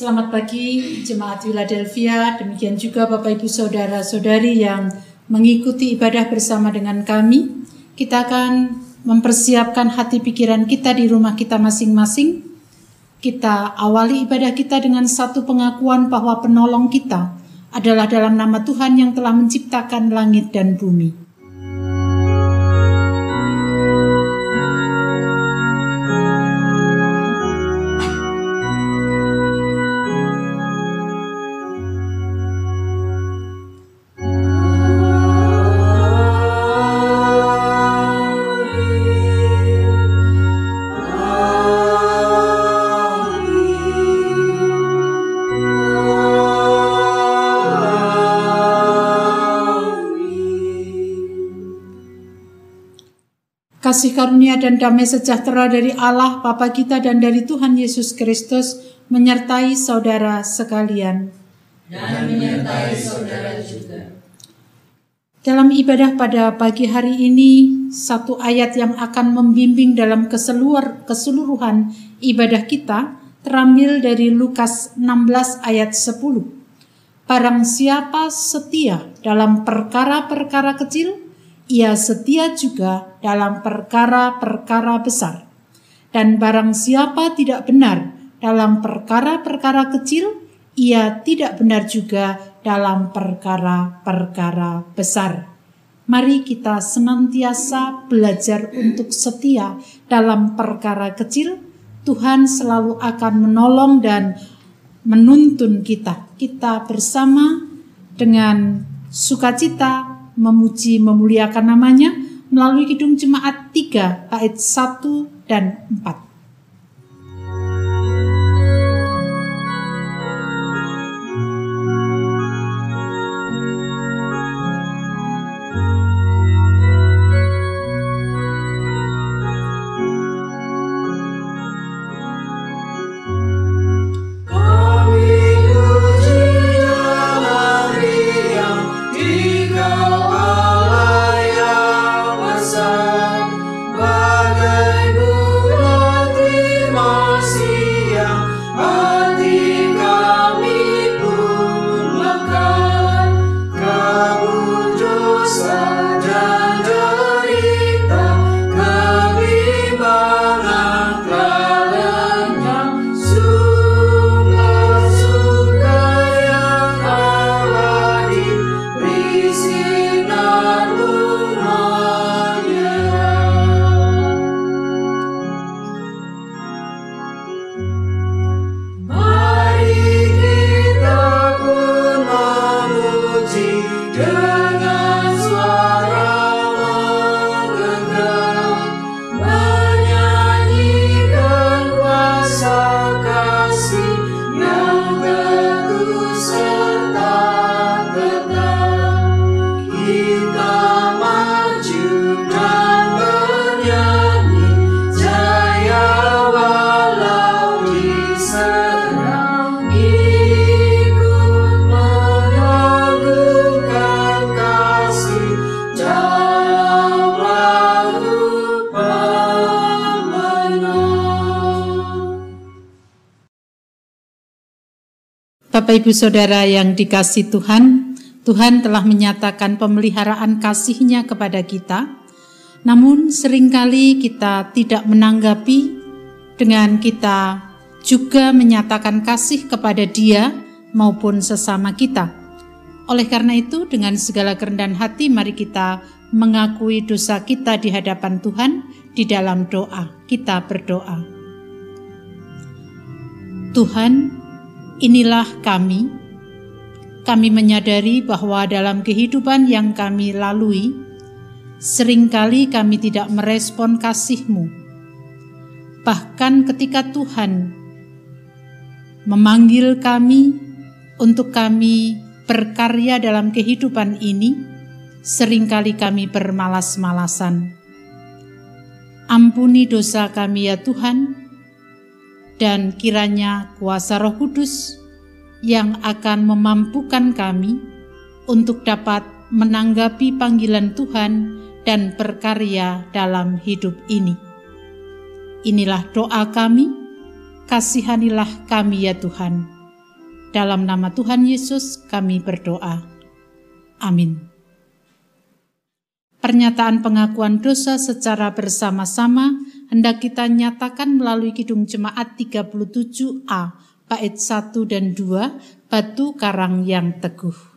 Selamat pagi Jemaat Philadelphia, demikian juga Bapak Ibu Saudara-saudari yang mengikuti ibadah bersama dengan kami. Kita akan mempersiapkan hati pikiran kita di rumah kita masing-masing. Kita awali ibadah kita dengan satu pengakuan bahwa penolong kita adalah dalam nama Tuhan yang telah menciptakan langit dan bumi. Kasih karunia dan damai sejahtera dari Allah Bapa kita dan dari Tuhan Yesus Kristus menyertai saudara sekalian. Dan menyertai saudara juga. Dalam ibadah pada pagi hari ini, satu ayat yang akan membimbing dalam ke seluruh, keseluruhan ibadah kita terambil dari Lukas 16 ayat 10. Barang siapa setia dalam perkara-perkara kecil, ia setia juga dalam perkara-perkara besar. Dan barang siapa tidak benar dalam perkara-perkara kecil, ia tidak benar juga dalam perkara-perkara besar. Mari kita senantiasa belajar untuk setia dalam perkara kecil. Tuhan selalu akan menolong dan menuntun kita. Kita bersama dengan sukacita memuji memuliakan namanya melalui Kidung Jemaat 3 bait 1 dan 4. Bapak Ibu Saudara yang dikasih Tuhan, Tuhan telah menyatakan pemeliharaan kasih-Nya kepada kita. Namun sering kali kita tidak menanggapi dengan kita juga menyatakan kasih kepada Dia maupun sesama kita. Oleh karena itu, dengan segala kerendahan hati, mari kita mengakui dosa kita di hadapan Tuhan di dalam doa. Kita berdoa. Tuhan, inilah kami. Kami menyadari bahwa dalam kehidupan yang kami lalui, sering kali kami tidak merespon kasih-Mu. Bahkan ketika Tuhan memanggil kami untuk kami berkarya dalam kehidupan ini, sering kali kami bermalas-malasan. Ampuni dosa kami ya Tuhan, dan kiranya kuasa Roh Kudus yang akan memampukan kami untuk dapat menanggapi panggilan Tuhan dan berkarya dalam hidup ini. Inilah doa kami, kasihanilah kami ya Tuhan. Dalam nama Tuhan Yesus kami berdoa. Amin. Pernyataan pengakuan dosa secara bersama-sama hendak kita nyatakan melalui Kidung Jemaat 37A, bait 1 dan 2, Batu Karang yang Teguh.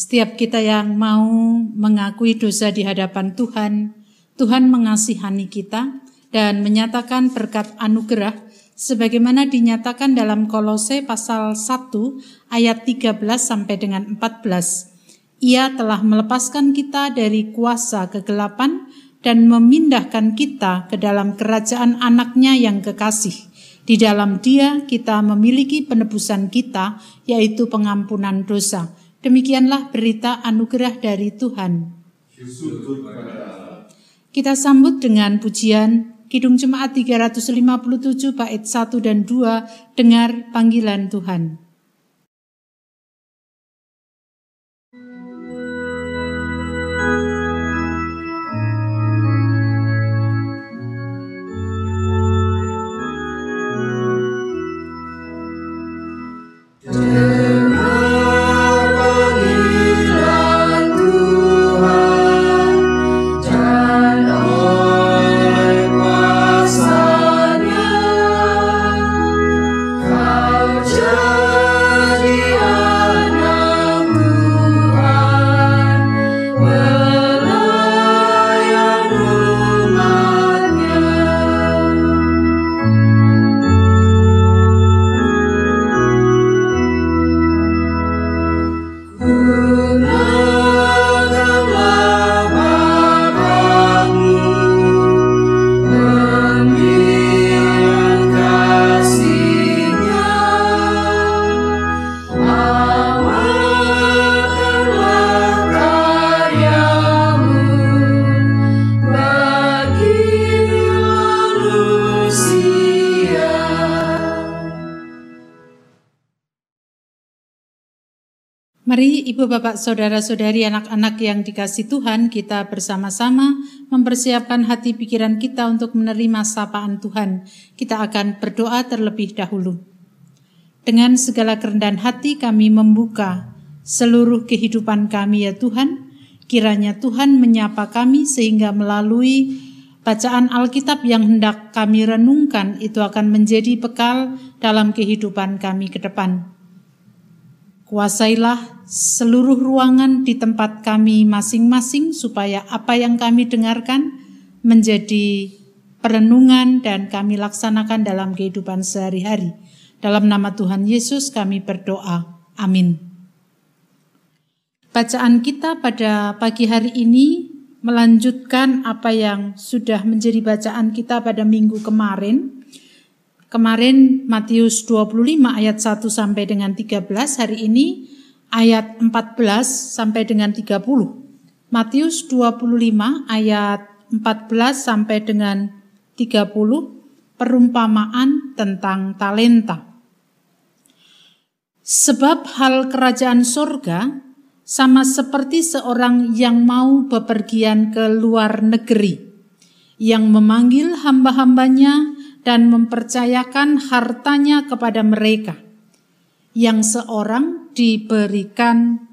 Setiap kita yang mau mengakui dosa di hadapan Tuhan, Tuhan mengasihani kita dan menyatakan berkat anugerah sebagaimana dinyatakan dalam Kolose pasal 1 ayat 13 sampai dengan 14. Ia telah melepaskan kita dari kuasa kegelapan dan memindahkan kita ke dalam kerajaan anaknya yang kekasih. Di dalam dia kita memiliki penebusan kita, yaitu pengampunan dosa Demikianlah berita anugerah dari Tuhan. Kita sambut dengan pujian Kidung Jemaat 357 bait 1 dan 2 dengar panggilan Tuhan. Ibu Bapak Saudara-saudari anak-anak yang dikasih Tuhan kita bersama-sama mempersiapkan hati pikiran kita untuk menerima sapaan Tuhan. Kita akan berdoa terlebih dahulu. Dengan segala kerendahan hati kami membuka seluruh kehidupan kami ya Tuhan. Kiranya Tuhan menyapa kami sehingga melalui bacaan Alkitab yang hendak kami renungkan itu akan menjadi bekal dalam kehidupan kami ke depan. Kuasailah seluruh ruangan di tempat kami masing-masing supaya apa yang kami dengarkan menjadi perenungan dan kami laksanakan dalam kehidupan sehari-hari. Dalam nama Tuhan Yesus kami berdoa. Amin. Bacaan kita pada pagi hari ini melanjutkan apa yang sudah menjadi bacaan kita pada minggu kemarin Kemarin Matius 25 ayat 1 sampai dengan 13, hari ini ayat 14 sampai dengan 30. Matius 25 ayat 14 sampai dengan 30 perumpamaan tentang talenta. Sebab hal kerajaan sorga sama seperti seorang yang mau bepergian ke luar negeri, yang memanggil hamba-hambanya dan mempercayakan hartanya kepada mereka, yang seorang diberikan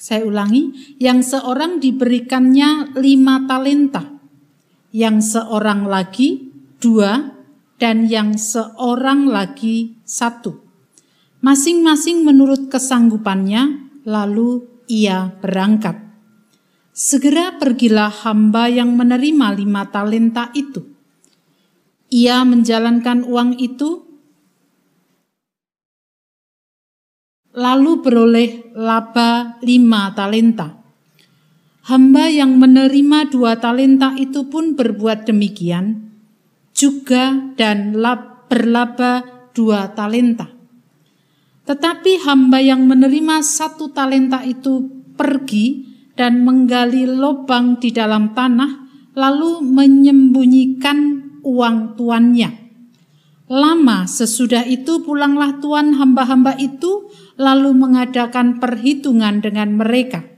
Saya ulangi, yang seorang diberikannya lima talenta, yang seorang lagi dua, dan yang seorang lagi satu. Masing-masing menurut kesanggupannya, lalu ia berangkat. Segera pergilah hamba yang menerima lima talenta itu. Ia menjalankan uang itu lalu beroleh laba lima talenta. Hamba yang menerima dua talenta itu pun berbuat demikian, juga dan lab, berlaba dua talenta. Tetapi hamba yang menerima satu talenta itu pergi dan menggali lubang di dalam tanah, lalu menyembunyikan uang tuannya. Lama sesudah itu pulanglah tuan hamba-hamba itu lalu mengadakan perhitungan dengan mereka.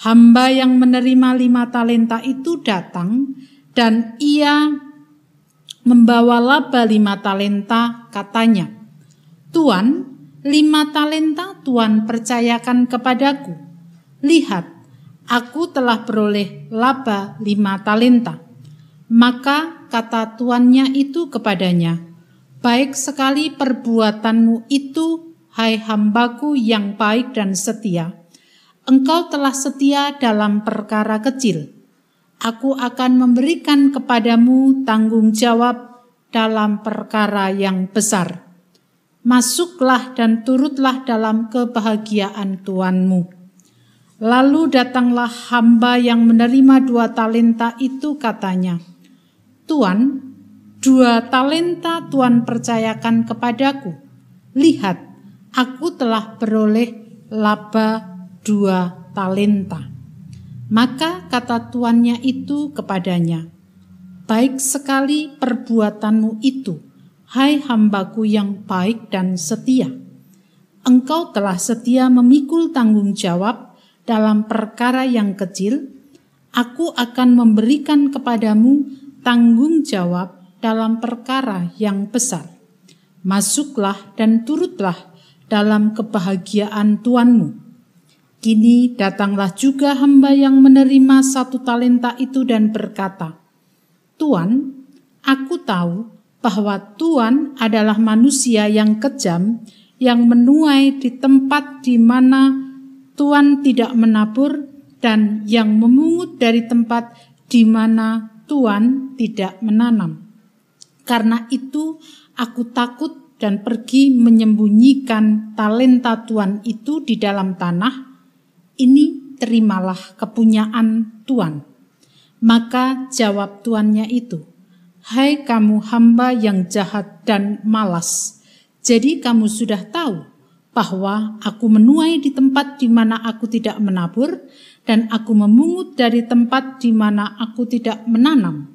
Hamba yang menerima lima talenta itu datang dan ia membawa laba lima talenta katanya. Tuan, lima talenta Tuan percayakan kepadaku. Lihat, aku telah beroleh laba lima talenta. Maka kata tuannya itu kepadanya, Baik sekali perbuatanmu itu, hai hambaku yang baik dan setia. Engkau telah setia dalam perkara kecil. Aku akan memberikan kepadamu tanggung jawab dalam perkara yang besar. Masuklah dan turutlah dalam kebahagiaan Tuanmu. Lalu datanglah hamba yang menerima dua talenta itu katanya, Tuan, Dua talenta Tuhan percayakan kepadaku. Lihat, aku telah beroleh laba dua talenta. Maka kata tuannya itu kepadanya, Baik sekali perbuatanmu itu, hai hambaku yang baik dan setia. Engkau telah setia memikul tanggung jawab dalam perkara yang kecil, aku akan memberikan kepadamu tanggung jawab dalam perkara yang besar. Masuklah dan turutlah dalam kebahagiaan Tuanmu. Kini datanglah juga hamba yang menerima satu talenta itu dan berkata, Tuan, aku tahu bahwa Tuhan adalah manusia yang kejam, yang menuai di tempat di mana Tuhan tidak menabur dan yang memungut dari tempat di mana Tuhan tidak menanam. Karena itu aku takut dan pergi menyembunyikan talenta Tuhan itu di dalam tanah. Ini terimalah kepunyaan Tuhan. Maka jawab tuannya itu, Hai kamu hamba yang jahat dan malas, jadi kamu sudah tahu bahwa aku menuai di tempat di mana aku tidak menabur, dan aku memungut dari tempat di mana aku tidak menanam.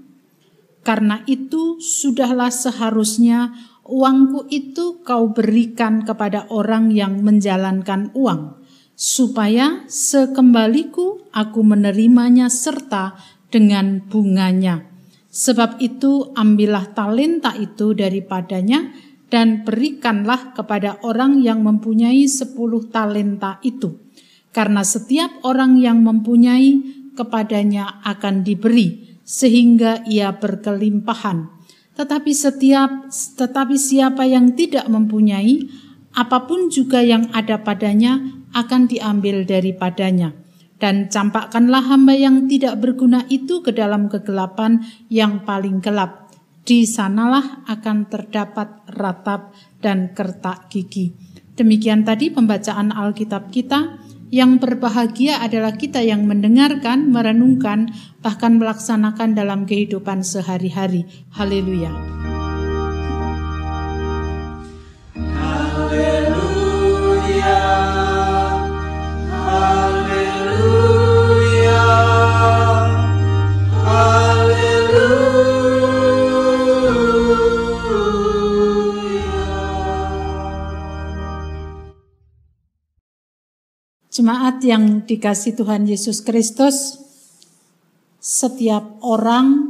Karena itu, sudahlah seharusnya uangku itu kau berikan kepada orang yang menjalankan uang, supaya sekembaliku aku menerimanya serta dengan bunganya. Sebab itu, ambillah talenta itu daripadanya dan berikanlah kepada orang yang mempunyai sepuluh talenta itu. Karena setiap orang yang mempunyai kepadanya akan diberi, sehingga ia berkelimpahan. Tetapi setiap tetapi siapa yang tidak mempunyai apa pun juga yang ada padanya akan diambil daripadanya. Dan campakkanlah hamba yang tidak berguna itu ke dalam kegelapan yang paling gelap. Di sanalah akan terdapat ratap dan kertak gigi. Demikian tadi pembacaan Alkitab kita. Yang berbahagia adalah kita yang mendengarkan, merenungkan, bahkan melaksanakan dalam kehidupan sehari-hari. Haleluya. Jemaat yang dikasih Tuhan Yesus Kristus, setiap orang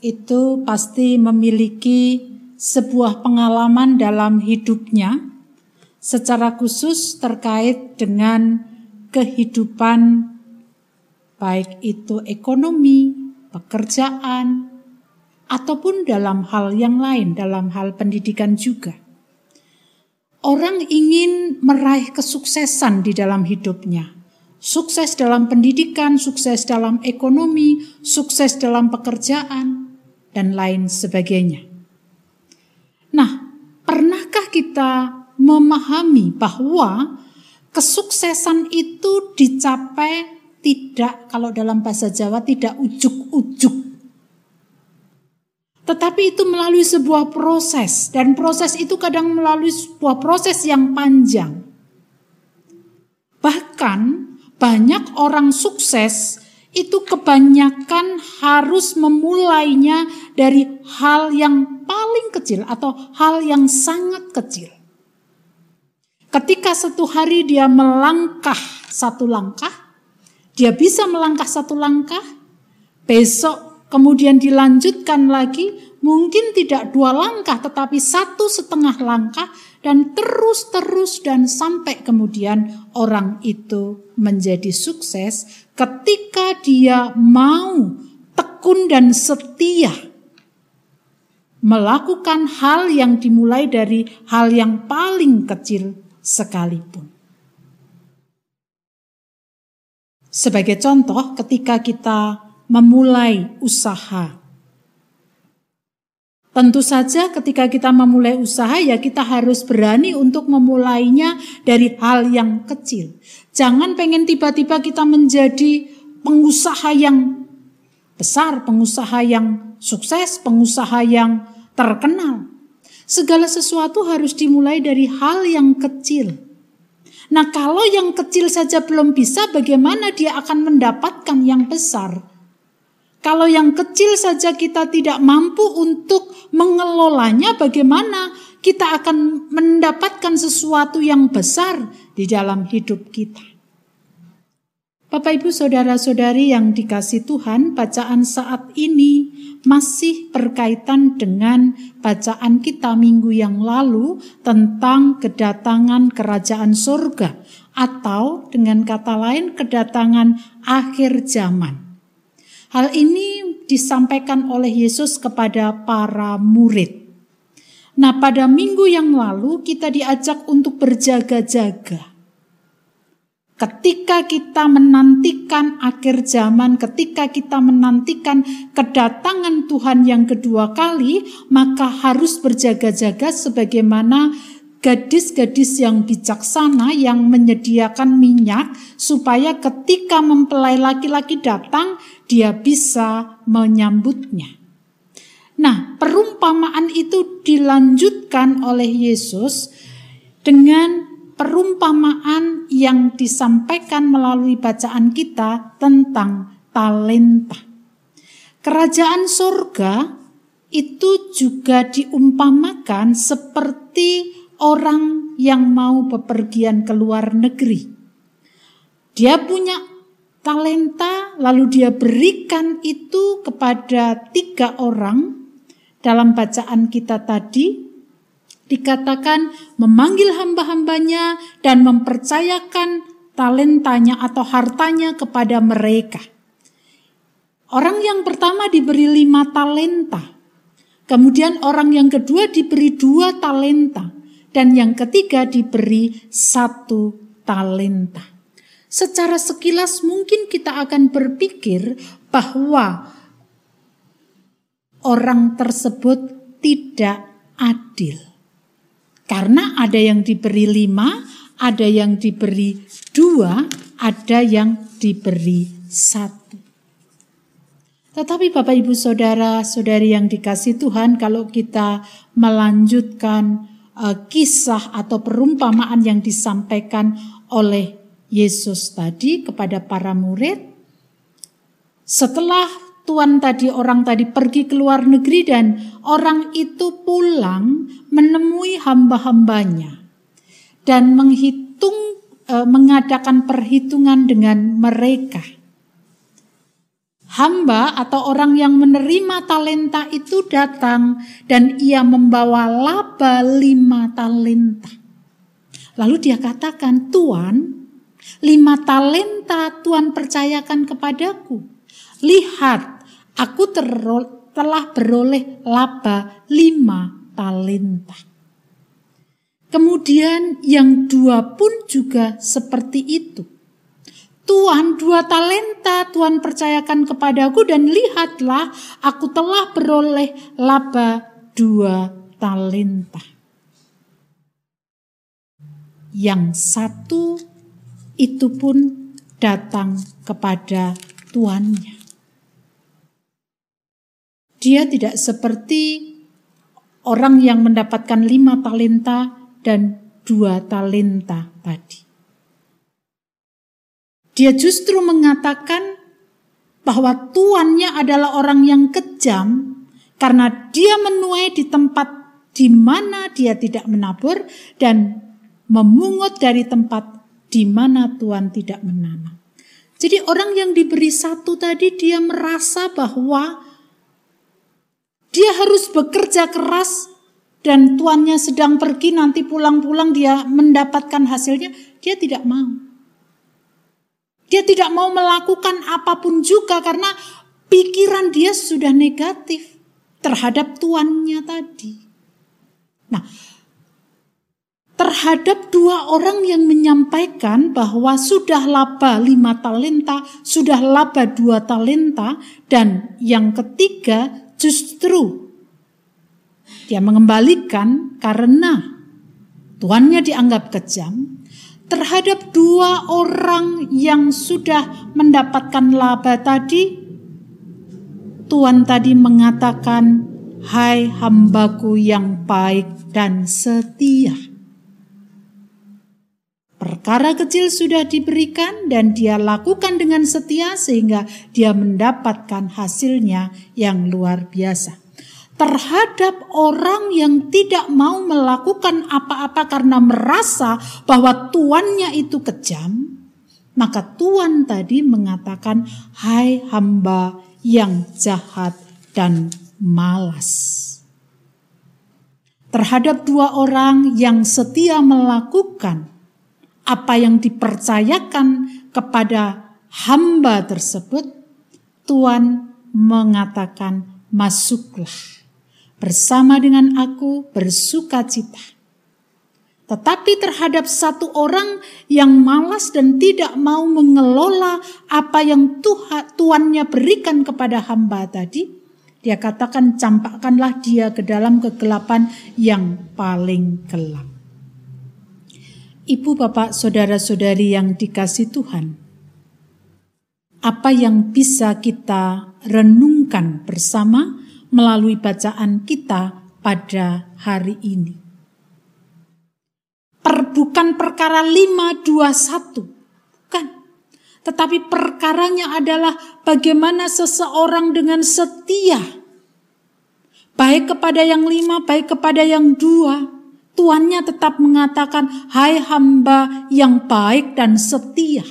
itu pasti memiliki sebuah pengalaman dalam hidupnya, secara khusus terkait dengan kehidupan, baik itu ekonomi, pekerjaan, ataupun dalam hal yang lain, dalam hal pendidikan juga. Orang ingin meraih kesuksesan di dalam hidupnya. Sukses dalam pendidikan, sukses dalam ekonomi, sukses dalam pekerjaan, dan lain sebagainya. Nah, pernahkah kita memahami bahwa kesuksesan itu dicapai tidak, kalau dalam bahasa Jawa, tidak ujuk-ujuk tetapi itu melalui sebuah proses dan proses itu kadang melalui sebuah proses yang panjang. Bahkan banyak orang sukses itu kebanyakan harus memulainya dari hal yang paling kecil atau hal yang sangat kecil. Ketika satu hari dia melangkah satu langkah, dia bisa melangkah satu langkah, besok kemudian dilanjutkan lagi, mungkin tidak dua langkah, tetapi satu setengah langkah, dan terus-terus, dan sampai kemudian orang itu menjadi sukses ketika dia mau tekun dan setia melakukan hal yang dimulai dari hal yang paling kecil sekalipun. Sebagai contoh, ketika kita memulai usaha. Tentu saja ketika kita memulai usaha ya kita harus berani untuk memulainya dari hal yang kecil. Jangan pengen tiba-tiba kita menjadi pengusaha yang besar, pengusaha yang sukses, pengusaha yang terkenal. Segala sesuatu harus dimulai dari hal yang kecil. Nah, kalau yang kecil saja belum bisa, bagaimana dia akan mendapatkan yang besar? Kalau yang kecil saja kita tidak mampu untuk mengelolanya, bagaimana kita akan mendapatkan sesuatu yang besar di dalam hidup kita? Bapak, ibu, saudara-saudari yang dikasih Tuhan, bacaan saat ini masih berkaitan dengan bacaan kita minggu yang lalu tentang kedatangan kerajaan surga, atau dengan kata lain, kedatangan akhir zaman. Hal ini disampaikan oleh Yesus kepada para murid. Nah, pada minggu yang lalu kita diajak untuk berjaga-jaga. Ketika kita menantikan akhir zaman, ketika kita menantikan kedatangan Tuhan yang kedua kali, maka harus berjaga-jaga sebagaimana gadis-gadis yang bijaksana yang menyediakan minyak supaya ketika mempelai laki-laki datang dia bisa menyambutnya. Nah, perumpamaan itu dilanjutkan oleh Yesus dengan perumpamaan yang disampaikan melalui bacaan kita tentang talenta. Kerajaan surga itu juga diumpamakan seperti orang yang mau bepergian ke luar negeri. Dia punya talenta, lalu dia berikan itu kepada tiga orang. Dalam bacaan kita tadi, dikatakan memanggil hamba-hambanya dan mempercayakan talentanya atau hartanya kepada mereka. Orang yang pertama diberi lima talenta. Kemudian orang yang kedua diberi dua talenta dan yang ketiga diberi satu talenta. Secara sekilas mungkin kita akan berpikir bahwa orang tersebut tidak adil. Karena ada yang diberi lima, ada yang diberi dua, ada yang diberi satu. Tetapi Bapak Ibu Saudara, Saudari yang dikasih Tuhan, kalau kita melanjutkan uh, kisah atau perumpamaan yang disampaikan oleh Yesus tadi kepada para murid. Setelah Tuhan tadi orang tadi pergi ke luar negeri dan orang itu pulang menemui hamba-hambanya dan menghitung e, mengadakan perhitungan dengan mereka. Hamba atau orang yang menerima talenta itu datang dan ia membawa laba lima talenta. Lalu dia katakan, Tuan, lima talenta Tuhan percayakan kepadaku. Lihat, aku telah beroleh laba lima talenta. Kemudian yang dua pun juga seperti itu. Tuhan dua talenta Tuhan percayakan kepadaku dan lihatlah aku telah beroleh laba dua talenta. Yang satu itu pun datang kepada tuannya. Dia tidak seperti orang yang mendapatkan lima talenta dan dua talenta tadi. Dia justru mengatakan bahwa tuannya adalah orang yang kejam karena dia menuai di tempat di mana dia tidak menabur dan memungut dari tempat di mana Tuhan tidak menanam. Jadi orang yang diberi satu tadi dia merasa bahwa dia harus bekerja keras dan tuannya sedang pergi nanti pulang-pulang dia mendapatkan hasilnya, dia tidak mau. Dia tidak mau melakukan apa pun juga karena pikiran dia sudah negatif terhadap tuannya tadi. Nah, terhadap dua orang yang menyampaikan bahwa sudah laba lima talenta, sudah laba dua talenta, dan yang ketiga justru dia mengembalikan karena tuannya dianggap kejam terhadap dua orang yang sudah mendapatkan laba tadi. Tuhan tadi mengatakan, "Hai hambaku yang baik dan setia." Perkara kecil sudah diberikan dan dia lakukan dengan setia sehingga dia mendapatkan hasilnya yang luar biasa terhadap orang yang tidak mau melakukan apa-apa karena merasa bahwa tuannya itu kejam, maka Tuhan tadi mengatakan, "Hai hamba yang jahat dan malas." Terhadap dua orang yang setia melakukan apa yang dipercayakan kepada hamba tersebut, Tuhan mengatakan, "Masuklah." bersama dengan aku bersuka cita. Tetapi terhadap satu orang yang malas dan tidak mau mengelola apa yang Tuhan tuannya berikan kepada hamba tadi, dia katakan campakkanlah dia ke dalam kegelapan yang paling gelap. Ibu, bapak, saudara-saudari yang dikasih Tuhan, apa yang bisa kita renungkan bersama? melalui bacaan kita pada hari ini. Per, bukan perkara 521, bukan. Tetapi perkaranya adalah bagaimana seseorang dengan setia. Baik kepada yang lima, baik kepada yang dua. Tuannya tetap mengatakan, hai hamba yang baik dan setia.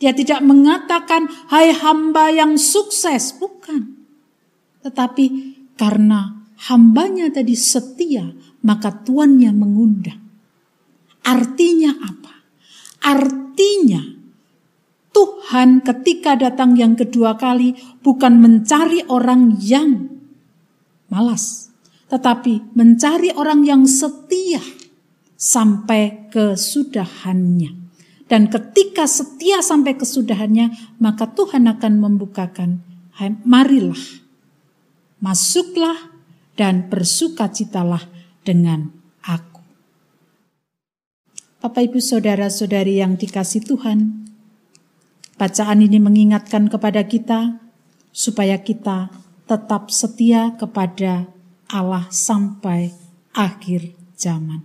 Dia tidak mengatakan, hai hamba yang sukses, bukan. Tetapi karena hambanya tadi setia, maka tuannya mengundang. Artinya apa? Artinya Tuhan ketika datang yang kedua kali bukan mencari orang yang malas, tetapi mencari orang yang setia sampai kesudahannya. Dan ketika setia sampai kesudahannya, maka Tuhan akan membukakan, marilah masuklah dan bersukacitalah dengan aku. Bapak Ibu Saudara-saudari yang dikasih Tuhan, bacaan ini mengingatkan kepada kita supaya kita tetap setia kepada Allah sampai akhir zaman.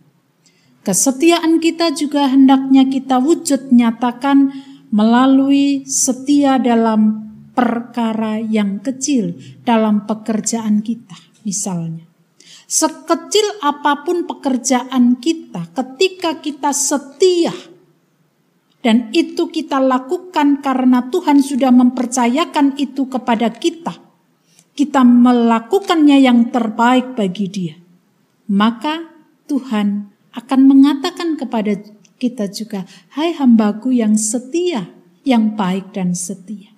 Kesetiaan kita juga hendaknya kita wujud nyatakan melalui setia dalam perkara yang kecil dalam pekerjaan kita, misalnya. Sekecil apa pun pekerjaan kita, ketika kita setia Dan itu kita lakukan karena Tuhan sudah mempercayakan itu kepada kita. Kita melakukannya yang terbaik bagi Dia. Maka Tuhan akan mengatakan kepada kita juga, "Hai hambaku yang setia, yang baik dan setia."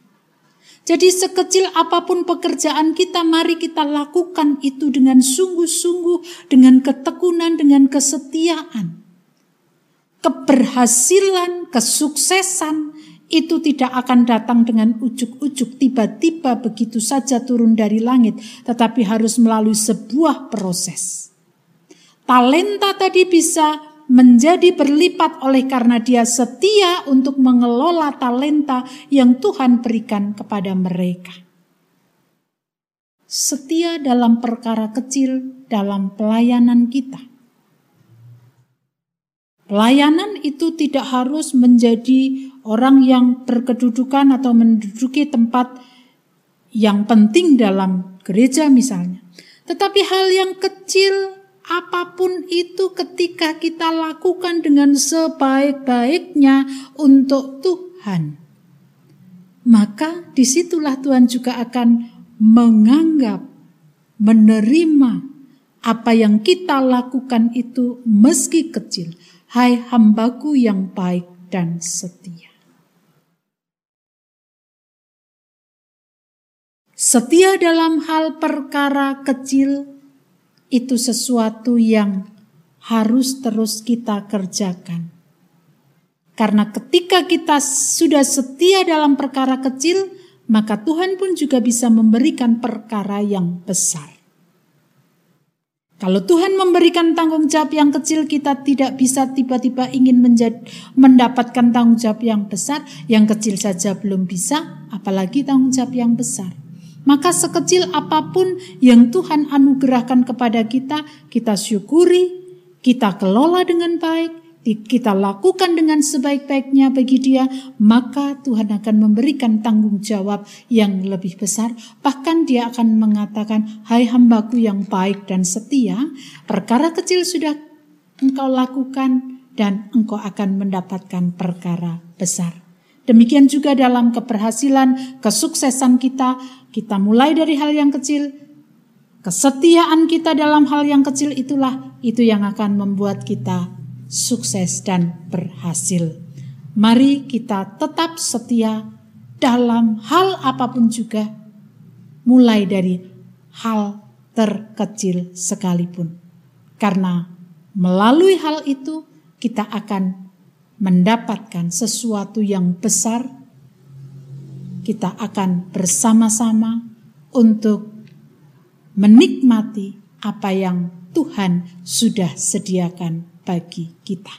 Jadi sekecil apa pun pekerjaan kita, mari kita lakukan itu dengan sungguh-sungguh, dengan ketekunan, dengan kesetiaan. Keberhasilan, kesuksesan itu tidak akan datang dengan ujuk-ujuk tiba-tiba begitu saja turun dari langit, tetapi harus melalui sebuah proses. Talenta tadi bisa menjadi berlipat oleh karena dia setia untuk mengelola talenta yang Tuhan berikan kepada mereka. Setia dalam perkara kecil dalam pelayanan kita. Pelayanan itu tidak harus menjadi orang yang berkedudukan atau menduduki tempat yang penting dalam gereja misalnya. Tetapi hal yang kecil apa pun itu ketika kita lakukan dengan sebaik-baiknya untuk Tuhan. Maka di situlah Tuhan juga akan menganggap, menerima apa yang kita lakukan itu meski kecil. Hai hambaku yang baik dan setia. Setia dalam hal perkara kecil itu sesuatu yang harus terus kita kerjakan. Karena ketika kita sudah setia dalam perkara kecil, maka Tuhan pun juga bisa memberikan perkara yang besar. Kalau Tuhan memberikan tanggung jawab yang kecil, kita tidak bisa tiba-tiba ingin menjadi, mendapatkan tanggung jawab yang besar. Yang kecil saja belum bisa, apalagi tanggung jawab yang besar. Maka sekecil apa pun yang Tuhan anugerahkan kepada kita, kita syukuri, kita kelola dengan baik, kita lakukan dengan sebaik-baiknya bagi dia, maka Tuhan akan memberikan tanggung jawab yang lebih besar. Bahkan dia akan mengatakan, hai hambaku yang baik dan setia, perkara kecil sudah engkau lakukan dan engkau akan mendapatkan perkara besar. Demikian juga dalam keberhasilan, kesuksesan kita, kita mulai dari hal yang kecil, kesetiaan kita dalam hal yang kecil itulah itu yang akan membuat kita sukses dan berhasil. Mari kita tetap setia dalam hal apa pun juga, mulai dari hal terkecil sekalipun. Karena melalui hal itu kita akan mendapatkan sesuatu yang besar, kita akan bersama-sama untuk menikmati apa yang Tuhan sudah sediakan bagi kita.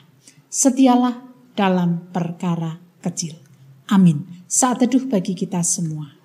Setialah dalam perkara kecil. Amin. Saat teduh bagi kita semua.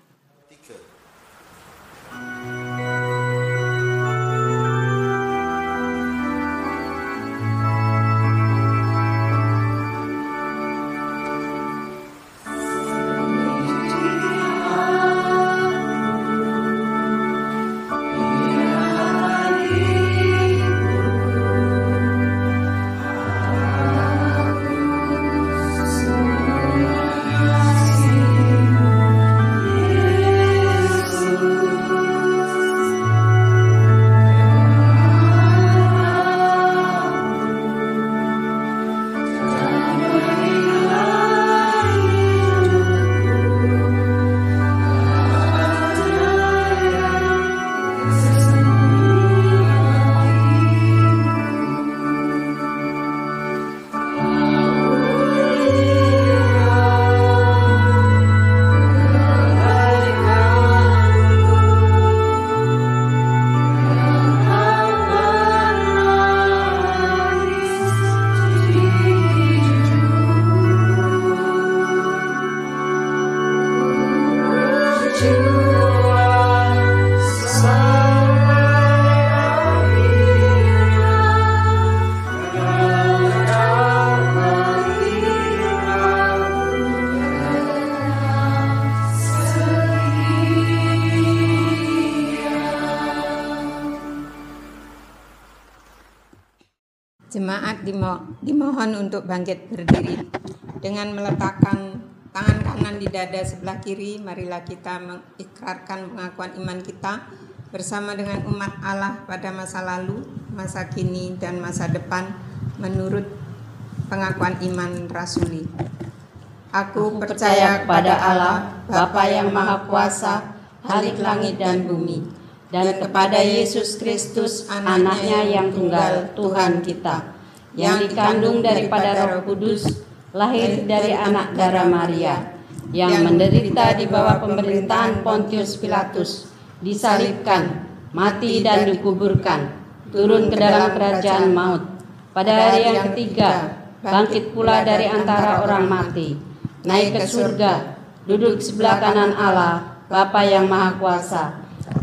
Dimo, dimohon untuk bangkit berdiri. Dengan meletakkan tangan kanan di dada sebelah kiri, marilah kita mengikrarkan pengakuan iman kita bersama dengan umat Allah pada masa lalu, masa kini, dan masa depan menurut pengakuan iman rasuli. Aku percaya kepada Allah, Bapa yang Maha Kuasa, Halik langit dan bumi, dan kepada Yesus Kristus, anaknya yang tunggal, Tuhan kita, yang dikandung daripada roh kudus, lahir dari anak darah Maria, yang menderita di bawah pemerintahan Pontius Pilatus, disalibkan, mati dan dikuburkan, turun ke dalam kerajaan maut. Pada hari yang ketiga, bangkit pula dari antara orang mati, naik ke surga, duduk sebelah kanan Allah, Bapa yang Maha Kuasa,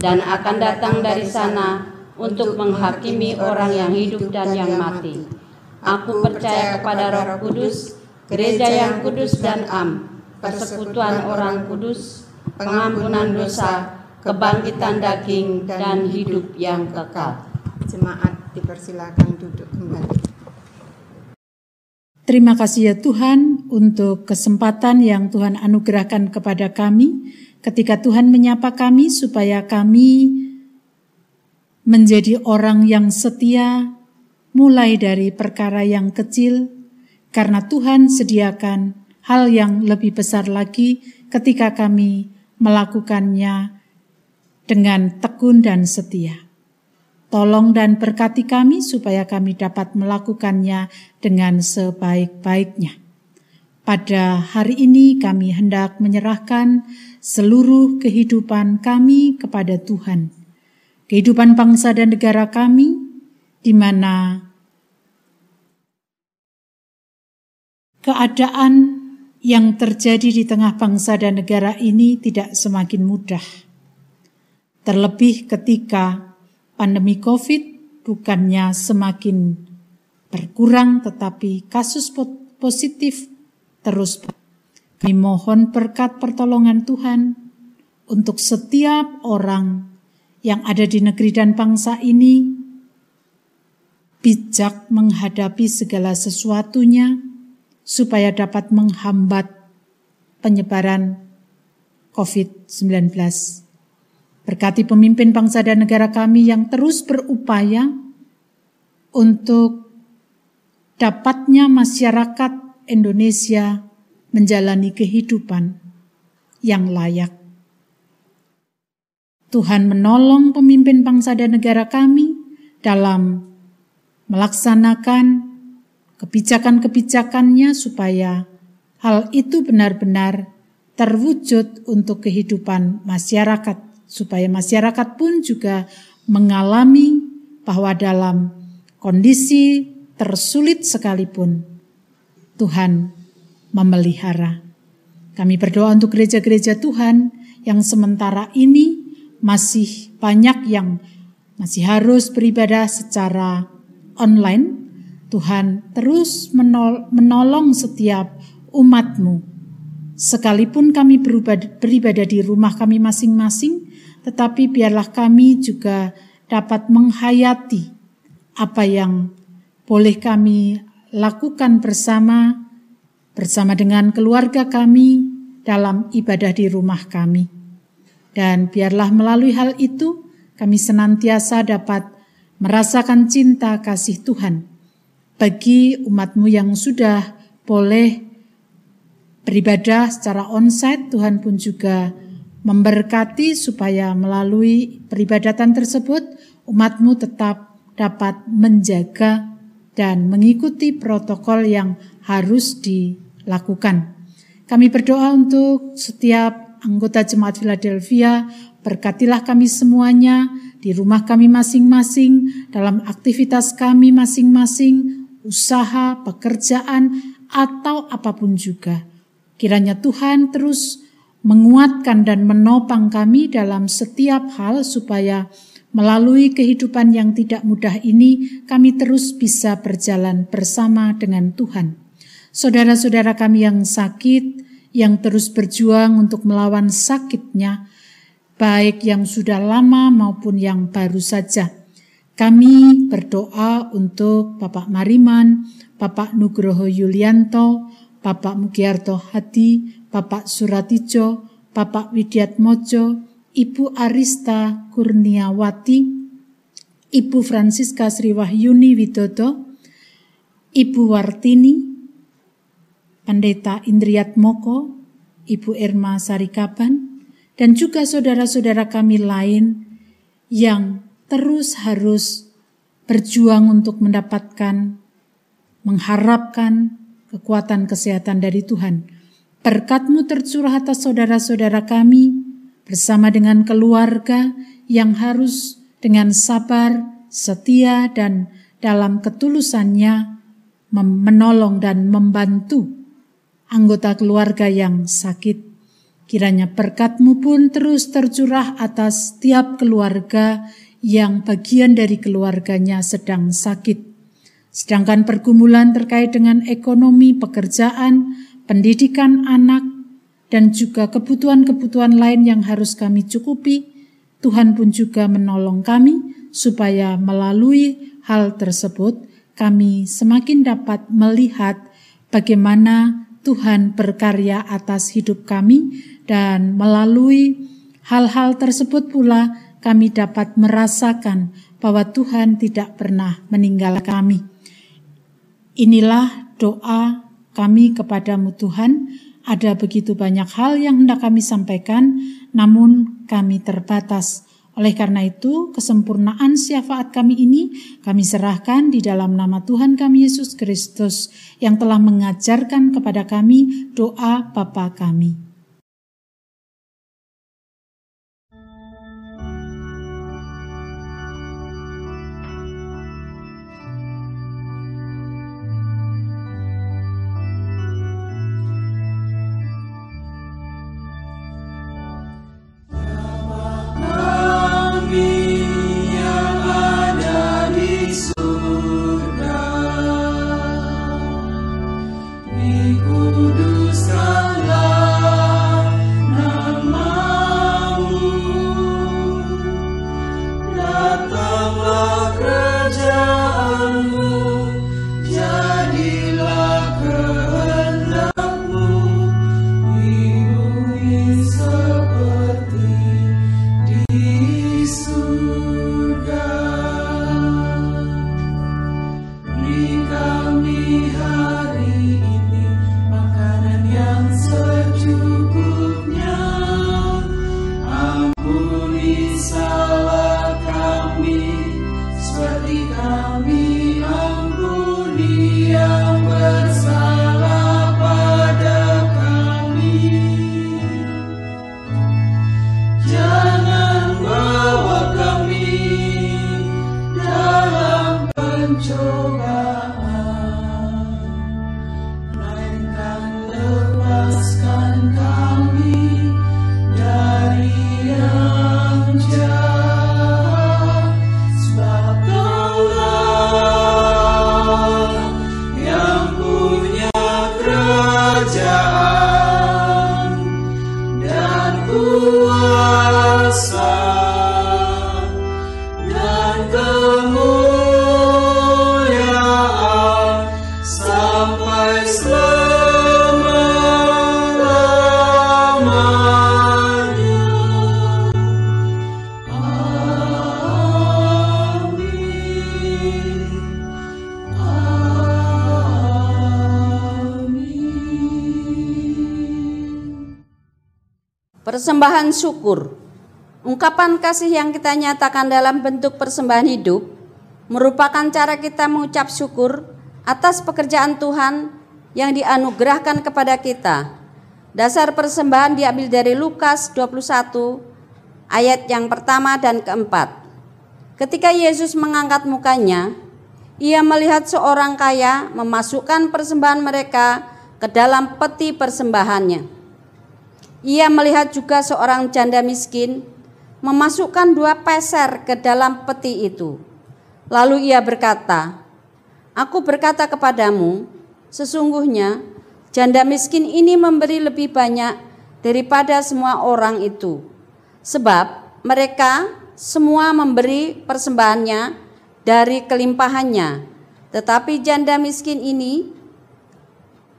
dan akan datang dari sana untuk menghakimi orang yang hidup dan yang mati. Aku percaya kepada Roh Kudus, gereja yang kudus dan am, persekutuan orang kudus, pengampunan dosa, kebangkitan daging, dan hidup yang kekal. Jemaat dipersilakan duduk kembali. Terima kasih ya Tuhan untuk kesempatan yang Tuhan anugerahkan kepada kami ketika Tuhan menyapa kami supaya kami menjadi orang yang setia mulai dari perkara yang kecil karena Tuhan sediakan hal yang lebih besar lagi ketika kami melakukannya dengan tekun dan setia. Tolong dan berkati kami supaya kami dapat melakukannya dengan sebaik-baiknya. Pada hari ini kami hendak menyerahkan seluruh kehidupan kami kepada Tuhan. Kehidupan bangsa dan negara kami di mana keadaan yang terjadi di tengah bangsa dan negara ini tidak semakin mudah. Terlebih ketika pandemi COVID bukannya semakin berkurang tetapi kasus positif terus kami mohon berkat pertolongan Tuhan untuk setiap orang yang ada di negeri dan bangsa ini bijak menghadapi segala sesuatunya supaya dapat menghambat penyebaran COVID-19. Berkati pemimpin bangsa dan negara kami yang terus berupaya untuk dapatnya masyarakat Indonesia menjalani kehidupan yang layak. Tuhan menolong pemimpin bangsa dan negara kami dalam melaksanakan kebijakan-kebijakannya supaya hal itu benar-benar terwujud untuk kehidupan masyarakat, supaya masyarakat pun juga mengalami bahwa dalam kondisi tersulit sekalipun, Tuhan memelihara. Kami berdoa untuk gereja-gereja Tuhan yang sementara ini masih banyak yang masih harus beribadah secara online Tuhan terus menol menolong setiap umatmu. Sekalipun kami beribadah di rumah kami masing-masing, tetapi biarlah kami juga dapat menghayati apa yang boleh kami lakukan bersama bersama dengan keluarga kami dalam ibadah di rumah kami. Dan biarlah melalui hal itu kami senantiasa dapat merasakan cinta kasih Tuhan bagi umatmu yang sudah boleh beribadah secara onsite, Tuhan pun juga memberkati supaya melalui peribadatan tersebut umatmu tetap dapat menjaga dan mengikuti protokol yang harus dilakukan. Kami berdoa untuk setiap anggota jemaat Philadelphia, berkatilah kami semuanya di rumah kami masing-masing, dalam aktivitas kami masing-masing, usaha, pekerjaan, atau apa pun juga. Kiranya Tuhan terus menguatkan dan menopang kami dalam setiap hal supaya melalui kehidupan yang tidak mudah ini kami terus bisa berjalan bersama dengan Tuhan. Saudara-saudara kami yang sakit, yang terus berjuang untuk melawan sakitnya, baik yang sudah lama maupun yang baru saja. Kami berdoa untuk Bapak Mariman, Bapak Nugroho Yulianto, Bapak Mugiarto Hadi, Bapak Suratijo, Bapak Widiat Mojo, Ibu Arista Kurniawati, Ibu Francisca Sriwahyuni Widodo, Ibu Wartini, Pendeta Indriat Moko, Ibu Irma Sarikaban, dan juga saudara-saudara kami lain yang terus harus berjuang untuk mendapatkan, mengharapkan kekuatan kesehatan dari Tuhan. Berkatmu tercurah atas saudara-saudara kami bersama dengan keluarga yang harus dengan sabar, setia, dan dalam ketulusannya menolong dan membantu anggota keluarga yang sakit. Kiranya berkatmu pun terus tercurah atas tiap keluarga yang bagian dari keluarganya sedang sakit. Sedangkan pergumulan terkait dengan ekonomi, pekerjaan, pendidikan anak, dan juga kebutuhan-kebutuhan lain yang harus kami cukupi, Tuhan pun juga menolong kami supaya melalui hal tersebut kami semakin dapat melihat bagaimana Tuhan berkarya atas hidup kami dan melalui hal-hal tersebut pula kami dapat merasakan bahwa Tuhan tidak pernah meninggalkan kami. Inilah doa kami kepadamu Tuhan. Ada begitu banyak hal yang hendak kami sampaikan, namun kami terbatas. Oleh karena itu, kesempurnaan syafaat kami ini kami serahkan di dalam nama Tuhan kami Yesus Kristus yang telah mengajarkan kepada kami doa Bapa kami. Persembahan syukur. Ungkapan kasih yang kita nyatakan dalam bentuk persembahan hidup merupakan cara kita mengucap syukur atas pekerjaan Tuhan yang dianugerahkan kepada kita. Dasar persembahan diambil dari Lukas 21 ayat yang pertama dan keempat. Ketika Yesus mengangkat mukanya, ia melihat seorang kaya memasukkan persembahan mereka ke dalam peti persembahannya. Ia melihat juga seorang janda miskin memasukkan dua peser ke dalam peti itu. Lalu ia berkata, Aku berkata kepadamu, sesungguhnya janda miskin ini memberi lebih banyak daripada semua orang itu. Sebab mereka semua memberi persembahannya dari kelimpahannya. Tetapi janda miskin ini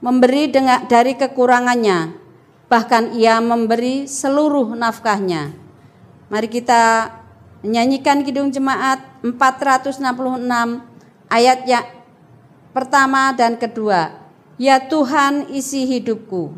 memberi dengan dari kekurangannya, bahkan ia memberi seluruh nafkahnya. Mari kita menyanyikan Kidung Jemaat 466 ayat yang pertama dan kedua. Ya Tuhan isi hidupku.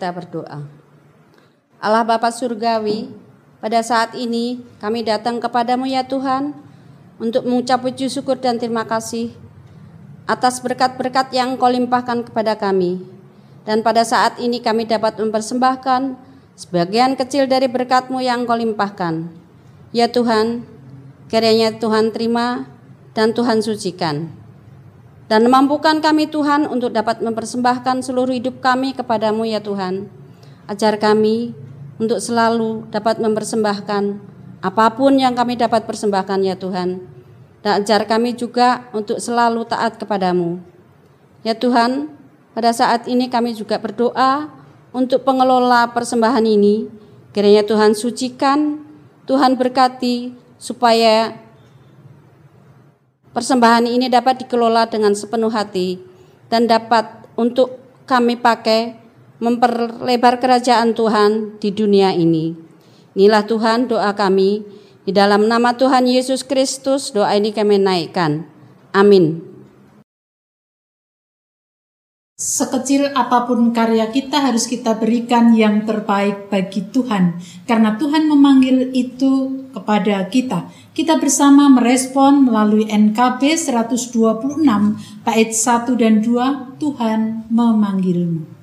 Kita berdoa. Allah Bapa Surgawi, pada saat ini kami datang kepadamu ya Tuhan untuk mengucap puji syukur dan terima kasih atas berkat-berkat yang kau limpahkan kepada kami. Dan pada saat ini kami dapat mempersembahkan sebagian kecil dari berkatmu yang kau limpahkan. Ya Tuhan, kiranya Tuhan terima dan Tuhan sucikan dan mampukan kami Tuhan untuk dapat mempersembahkan seluruh hidup kami kepadamu ya Tuhan. Ajar kami untuk selalu dapat mempersembahkan apa pun yang kami dapat persembahkan ya Tuhan. Dan ajar kami juga untuk selalu taat kepadamu. Ya Tuhan, pada saat ini kami juga berdoa untuk pengelola persembahan ini. Kiranya Tuhan sucikan, Tuhan berkati supaya Persembahan ini dapat dikelola dengan sepenuh hati dan dapat untuk kami pakai memperlebar kerajaan Tuhan di dunia ini. Inilah Tuhan doa kami. Di dalam nama Tuhan Yesus Kristus doa ini kami naikkan. Amin. Sekecil apa pun karya kita harus kita berikan yang terbaik bagi Tuhan. Karena Tuhan memanggil itu kepada kita. Kita bersama merespon melalui NKB 126 bait 1 dan 2 Tuhan memanggilmu.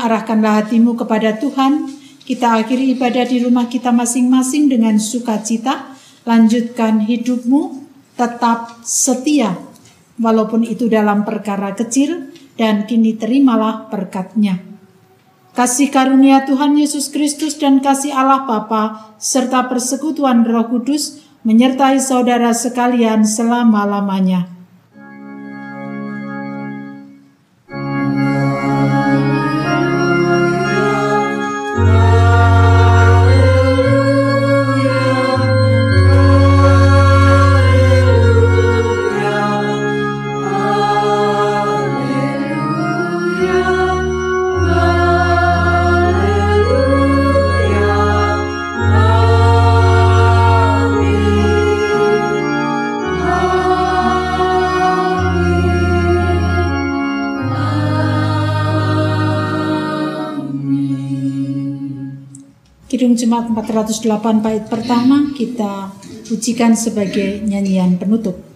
Arahkanlah hatimu kepada Tuhan. Kita akhiri ibadah di rumah kita masing-masing dengan sukacita. Lanjutkan hidupmu tetap setia, walaupun itu dalam perkara kecil, dan kini terimalah berkatnya. Kasih karunia Tuhan Yesus Kristus dan kasih Allah Bapa serta persekutuan Roh Kudus menyertai saudara sekalian selama-lamanya. Kidung Jemaat 408 bait pertama kita ujikan sebagai nyanyian penutup.